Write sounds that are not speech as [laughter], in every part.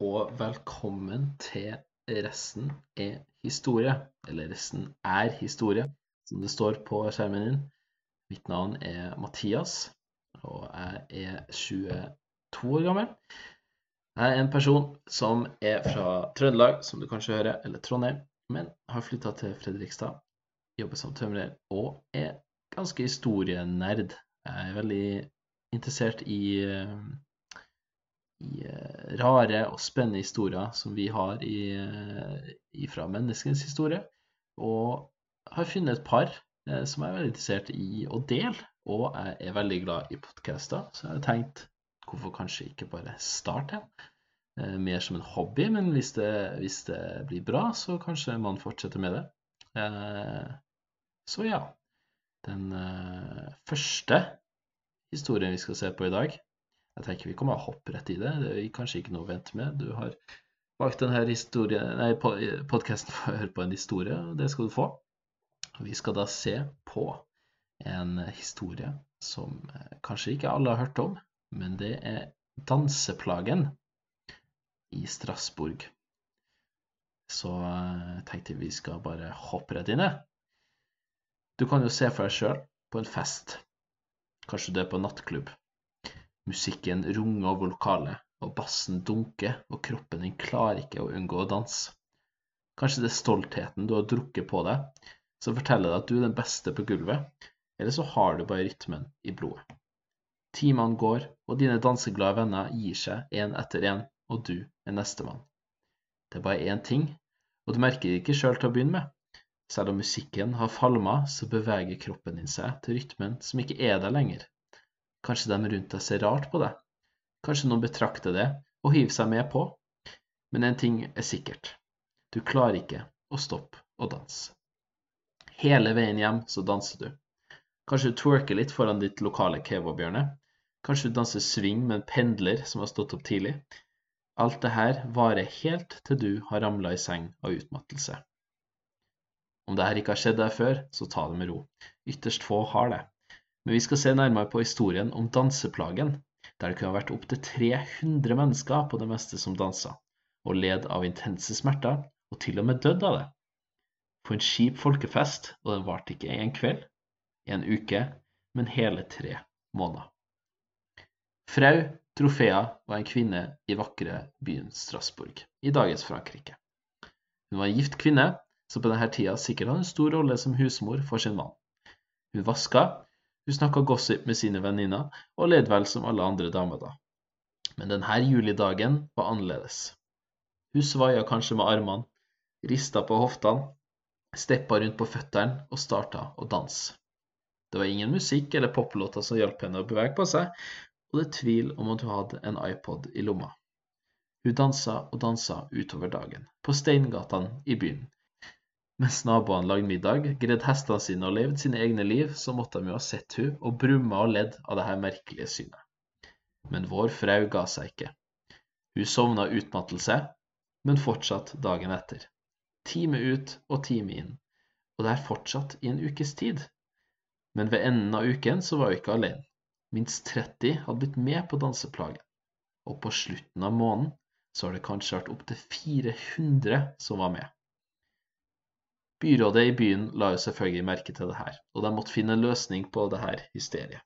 og velkommen til Resten er historie. Eller Resten er historie, som det står på skjermen din. Mitt navn er Mathias, og jeg er 22 år gammel. Jeg er en person som er fra Trøndelag, som du kanskje hører, eller Trondheim, men har flytta til Fredrikstad, jobber som tømrer og er ganske historienerd. Jeg er veldig interessert i eh, i eh, rare og spennende historier som vi har eh, fra menneskens historie. Og har funnet et par eh, som jeg er veldig interessert i å dele. Og jeg er veldig glad i podcaster, så jeg har tenkt hvorfor kanskje ikke bare starte en. Mer som en hobby, men hvis det, hvis det, blir bra, så kanskje man fortsetter med det. Så ja. Den første historien vi skal se på i dag, jeg tenker vi kommer å hoppe rett i det. Det er kanskje ikke noe å vente med. Du har valgt denne podkasten for å høre på en historie, og det skal du få. Vi skal da se på en historie som eh, kanskje ikke alle har hørt om, men det er danseplagen i Strasbourg. Så jeg eh, tenkte vi skal bare hoppe rett inn i. Du kan jo se for deg sjøl på en fest. Kanskje du er på nattklubb. Musikken runger over lokalet, og bassen dunker, og kroppen din klarer ikke å unngå å danse. Kanskje det er stoltheten du har drukket på deg, som forteller deg at du er den beste på gulvet, eller så har du bare rytmen i blodet. Timene går, og dine danseglade venner gir seg én etter én, og du er nestemann. Det er bare én ting, og du merker det ikke sjøl til å begynne med. Selv om musikken har falma, så beveger kroppen din seg til rytmen som ikke er der lenger. Kanskje de rundt deg ser rart på deg. Kanskje noen betrakter det og hiver seg med på. Men en ting er sikkert. Du klarer ikke å stoppe å danse. Hele veien hjem så danser du. Kanskje du twerker litt foran ditt lokale kebabhjørne. Kanskje du danser swing med en pendler som har stått opp tidlig. Alt det her varer helt til du har ramla i seng av utmattelse. Om det her ikke har skjedd deg før, så ta det med ro. Ytterst få har det. Men vi skal se nærmere på historien om danseplagen, der det kunne ha vært opptil 300 mennesker på det meste som dansa, og led av intense smerter, og til og med dødd av det. På en skip folkefest, og den varte ikke en kveld, en uke, men hele tre måneder. Frau Trofea var en kvinne i vakre byen Strasbourg, i dagens Frankrike. Hun var en gift kvinne, som på denne tida sikkert hadde en stor rolle som husmor for sin mann. Hun vaska, hun snakka gossip med sine venninner, og led vel som alle andre damer da. Men denne julidagen var annerledes. Hun svaia kanskje med armene, rista på hoftene, steppa rundt på føttene og starta å danse. Det var ingen musikk eller poplåter som hjalp henne å bevege på seg, og det er tvil om at hun hadde en iPod i lomma. Hun dansa og dansa utover dagen, på steingatene i byen, mens naboene lagde middag, greide hestene sine og levde sine egne liv, så måtte de jo ha sett hun og brumma og ledd av dette merkelige synet. Men vår frau ga seg ikke. Hun sovna utmattelse, men fortsatt dagen etter. Time ut og time inn, og det er fortsatt i en ukes tid. Men ved enden av uken så var hun ikke alene. Minst 30 hadde blitt med på danseplagen, og på slutten av måneden så har det kanskje vært opptil 400 som var med. Byrådet i byen la jo selvfølgelig merke til det her, og de måtte finne en løsning på det her hysteriet.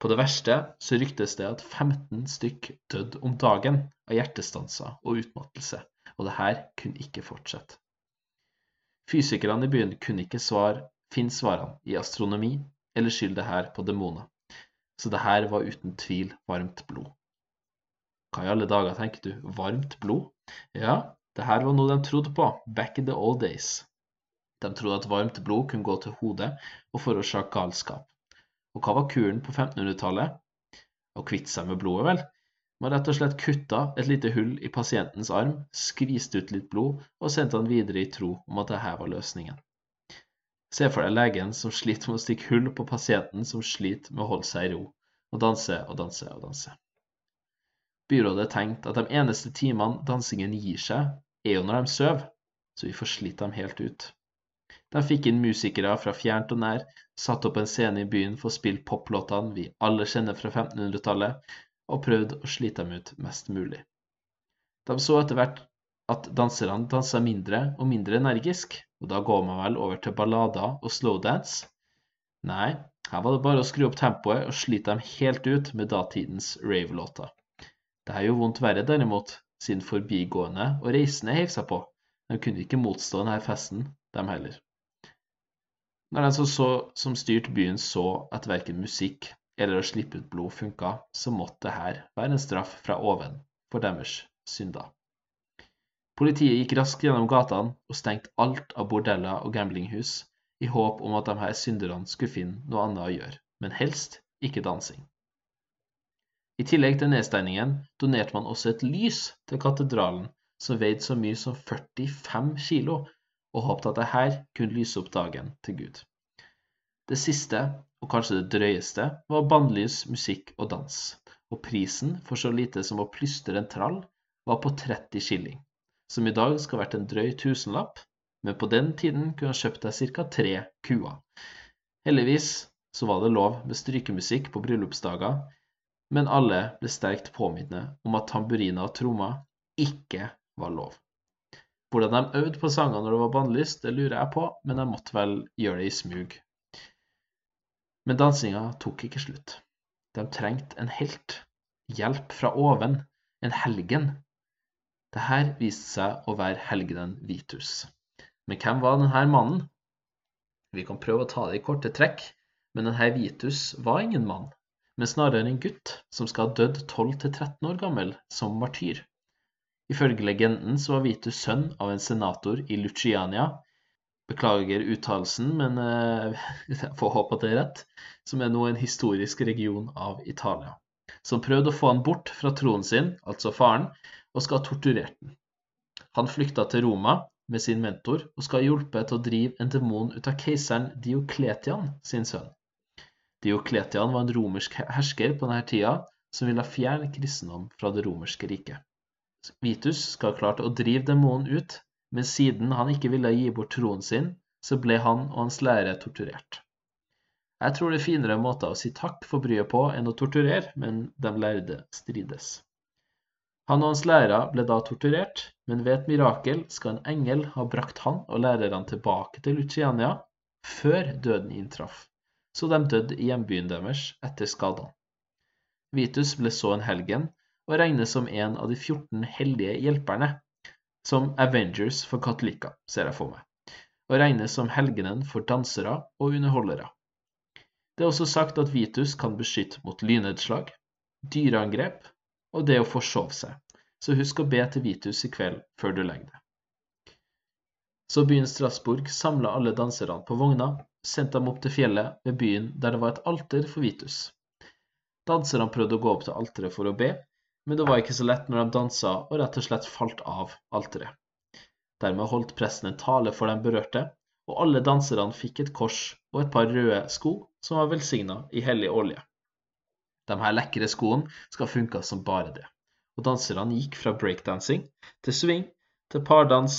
På det verste så ryktes det at 15 stykk døde om dagen av hjertestanser og utmattelse, og det her kunne ikke fortsette. Fysikerne i byen kunne ikke svare, finne svarene i astronomi eller skylde det her på demoner, så det her var uten tvil varmt blod. Hva i alle dager tenker du, varmt blod? Ja, det her var noe de trodde på back in the old days. De trodde at varmt blod kunne gå til hodet og forårsake galskap. Og hva var kuren på 1500-tallet? Å kvitte seg med blodet, vel? Man rett og slett kutta et lite hull i pasientens arm, skviste ut litt blod og sendte han videre i tro om at dette var løsningen. Se for deg legen som sliter med å stikke hull på pasienten som sliter med å holde seg i ro, og danse og danse og danse. Byrådet tenkte at de eneste timene dansingen gir seg, er jo når de sover, så vi får slitt dem helt ut. De fikk inn musikere fra fjernt og nær, satte opp en scene i byen for å spille poplåtene vi alle kjenner fra 1500-tallet, og prøvde å slite dem ut mest mulig. De så etter hvert at danserne dansa mindre og mindre energisk, og da går man vel over til ballader og slowdance? Nei, her var det bare å skru opp tempoet og slite dem helt ut med datidens rave-låter. Det er jo vondt verre derimot, siden forbigående og reisende heiv seg på. De kunne ikke motstå denne festen, dem heller. Når den som, så, som styrte byen så at verken musikk eller å slippe ut blod funka, så måtte dette være en straff fra oven for deres synder. Politiet gikk raskt gjennom gatene og stengte alt av bordeller og gamblinghus, i håp om at de her synderne skulle finne noe annet å gjøre, men helst ikke dansing. I tillegg til nedstengningen donerte man også et lys til katedralen som veide så mye som 45 kilo, og håpet at dette kunne lyse opp dagen til Gud. Det siste, og kanskje det drøyeste, var bannlys, musikk og dans, og prisen for så lite som å plystre en trall var på 30 skilling, som i dag skal vært en drøy tusenlapp, men på den tiden kunne han kjøpt deg ca. tre kuer. Heldigvis så var det lov med strykemusikk på bryllupsdager, men alle ble sterkt påminnet om at tamburiner og trommer ikke var lov. Hvordan de øvde på sanger når det var bannlyst, det lurer jeg på, men de måtte vel gjøre det i smug. Men dansinga tok ikke slutt. De trengte en helt, hjelp fra oven, en helgen. Dette viste seg å være helgenen Vitus. Men hvem var denne mannen? Vi kan prøve å ta det i korte trekk, men denne Vitus var ingen mann, men snarere en gutt som skal ha dødd 12-13 år gammel som martyr. Ifølge legenden så var Vitus sønn av en senator i Luciania, beklager uttalelsen, men eh, [laughs] jeg får håpe at det er rett, som er nå en historisk region av Italia, som prøvde å få han bort fra tronen sin, altså faren, og skal ha torturert den. Han flykta til Roma, med sin mentor og skal ha hjulpet til å drive en demon ut av keiseren Diokletian sin sønn. Diokletian var en romersk hersker på denne tida som ville fjerne kristendom fra det romerske riket. Vitus skal ha klart å drive demonen ut, men siden han ikke ville gi bort troen sin, så ble han og hans lærere torturert. Jeg tror det er finere måter å si takk for bryet på enn å torturere, men de lærde strides. Han og hans lærere ble da torturert, men ved et mirakel skal en engel ha brakt han og lærerne tilbake til Luciania før døden inntraff, så de døde i hjembyen deres etter skadene. Vitus ble så en helgen og regnes som en av de 14 hellige hjelperne, som Avengers for katolikker, ser jeg for meg, og regnes som helgenen for dansere og underholdere. Det er også sagt at Vitus kan beskytte mot lynnedslag, dyreangrep og det å forsove seg, så husk å be til Vitus i kveld før du legger deg. Så byen Strasbourg samla alle danserne på vogna, sendte dem opp til fjellet ved byen der det var et alter for Vitus. Danserne prøvde å gå opp til alteret for å be, men det var ikke så lett når de dansa og rett og slett falt av alteret. Dermed holdt presten en tale for de berørte, og alle danserne fikk et kors og et par røde sko som var velsigna i hellig olje. De her lekre skoene skal funke som bare det. Og danserne gikk fra breakdancing til swing til pardans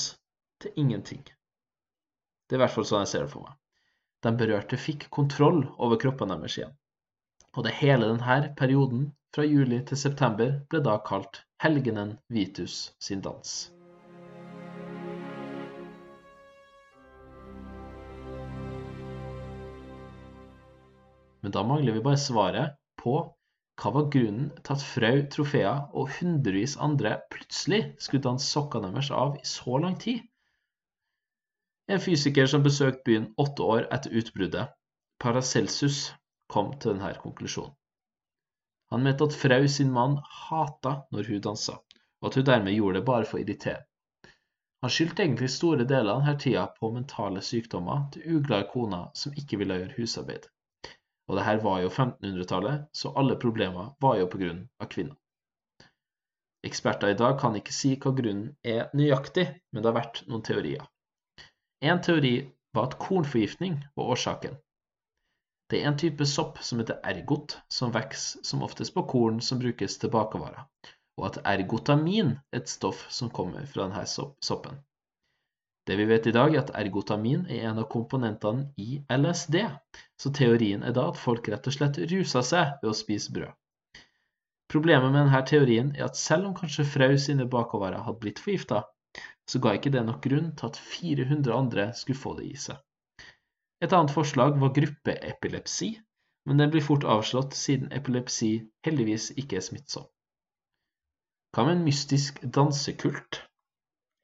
til ingenting. Det er i hvert fall sånn jeg ser det for meg. De berørte fikk kontroll over kroppen deres igjen. Og det hele denne perioden, fra juli til september, ble da kalt helgenen Vitus sin dans. Men da mangler vi bare svaret på hva var grunnen til at Frau Trofea og hundrevis andre plutselig skulle danse sokkene deres av i så lang tid? En fysiker som besøkte byen åtte år etter utbruddet, Paracelsus, kom til denne konklusjonen. Han mente at Frau sin mann hata når hun dansa, og at hun dermed gjorde det bare for å irritere. Han skyldte egentlig store deler av denne tida på mentale sykdommer til uglade koner som ikke ville gjøre husarbeid. Og det her var jo 1500-tallet, så alle problemer var jo på grunn av kvinner. Eksperter i dag kan ikke si hva grunnen er nøyaktig, men det har vært noen teorier. En teori var at kornforgiftning var årsaken. Det er en type sopp som heter ergot, som vokser som oftest på korn som brukes til bakevarer, og at ergotamin er et stoff som kommer fra denne soppen. Det vi vet i dag, er at ergotamin er en av komponentene i LSD, så teorien er da at folk rett og slett ruser seg ved å spise brød. Problemet med denne teorien er at selv om kanskje Frau sine bakoverer hadde blitt forgifta, så ga ikke det nok grunn til at 400 andre skulle få det i seg. Et annet forslag var gruppeepilepsi, men den blir fort avslått siden epilepsi heldigvis ikke er smittsom. Hva med en mystisk dansekult?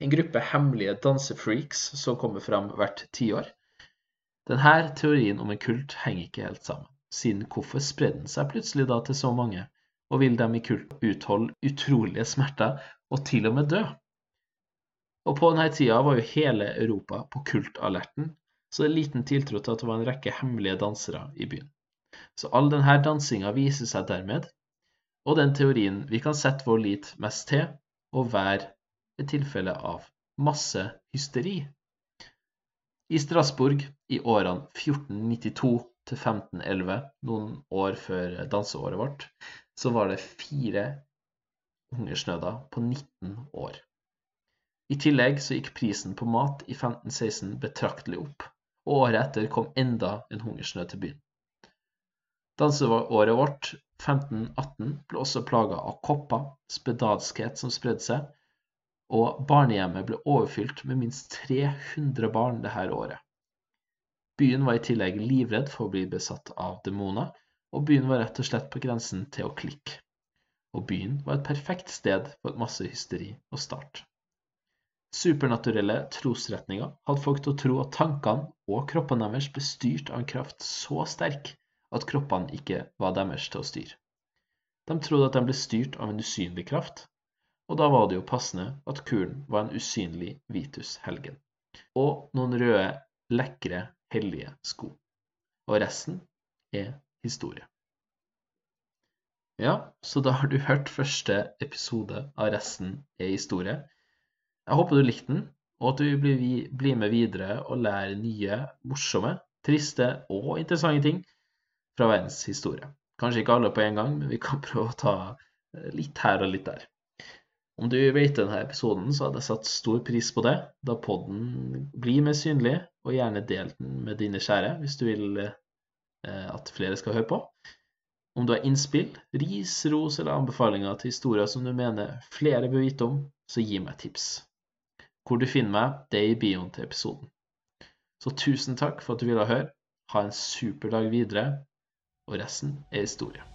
En gruppe hemmelige dansefreaks som kommer fram hvert tiår? Denne teorien om en kult henger ikke helt sammen, siden hvorfor sprer den seg plutselig da til så mange, og vil de i kult utholde utrolige smerter og til og med dø? Og på denne tida var jo hele Europa på kultalerten, så det er liten tiltro til at det var en rekke hemmelige dansere i byen. Så all denne dansinga viser seg dermed, og den teorien vi kan sette vår lit mest til, å være et tilfelle av massehysteri. I Strasbourg i årene 1492 til 1511, noen år før danseåret vårt, så var det fire hungersnøder på 19 år. I tillegg så gikk prisen på mat i 1516 betraktelig opp, og året etter kom enda en hungersnød til byen. Danseåret vårt, 1518, ble også plaga av kopper, spedalskhet som spredde seg, og barnehjemmet ble overfylt med minst 300 barn dette året. Byen var i tillegg livredd for å bli besatt av demoner, og byen var rett og slett på grensen til å klikke. Og byen var et perfekt sted for masse hysteri og starte. Supernaturelle trosretninger hadde folk til å tro at tankene og kroppene deres ble styrt av en kraft så sterk at kroppene ikke var deres til å styre. De trodde at de ble styrt av en usynlig kraft, og da var det jo passende at kuren var en usynlig Vitus Helgen. Og noen røde, lekre, hellige sko. Og resten er historie. Ja, så da har du hørt første episode av Resten er historie. Jeg håper du likte den, og at du blir med videre og lærer nye, morsomme, triste og interessante ting fra verdens historie. Kanskje ikke alle på en gang, men vi kan [laughs] prøve å ta litt her og litt der. Om du vet denne episoden, så hadde jeg satt stor pris på det, da podden blir mer synlig, og gjerne del den med dine kjære hvis du vil eh, at flere skal høre på. Om du har innspill, ris, ros eller anbefalinger til historier som du mener flere bør vite om, så gi meg tips. Hvor du finner meg, det er i bioen til episoden. Så tusen takk for at du ville høre. Ha en super dag videre, og resten er historie.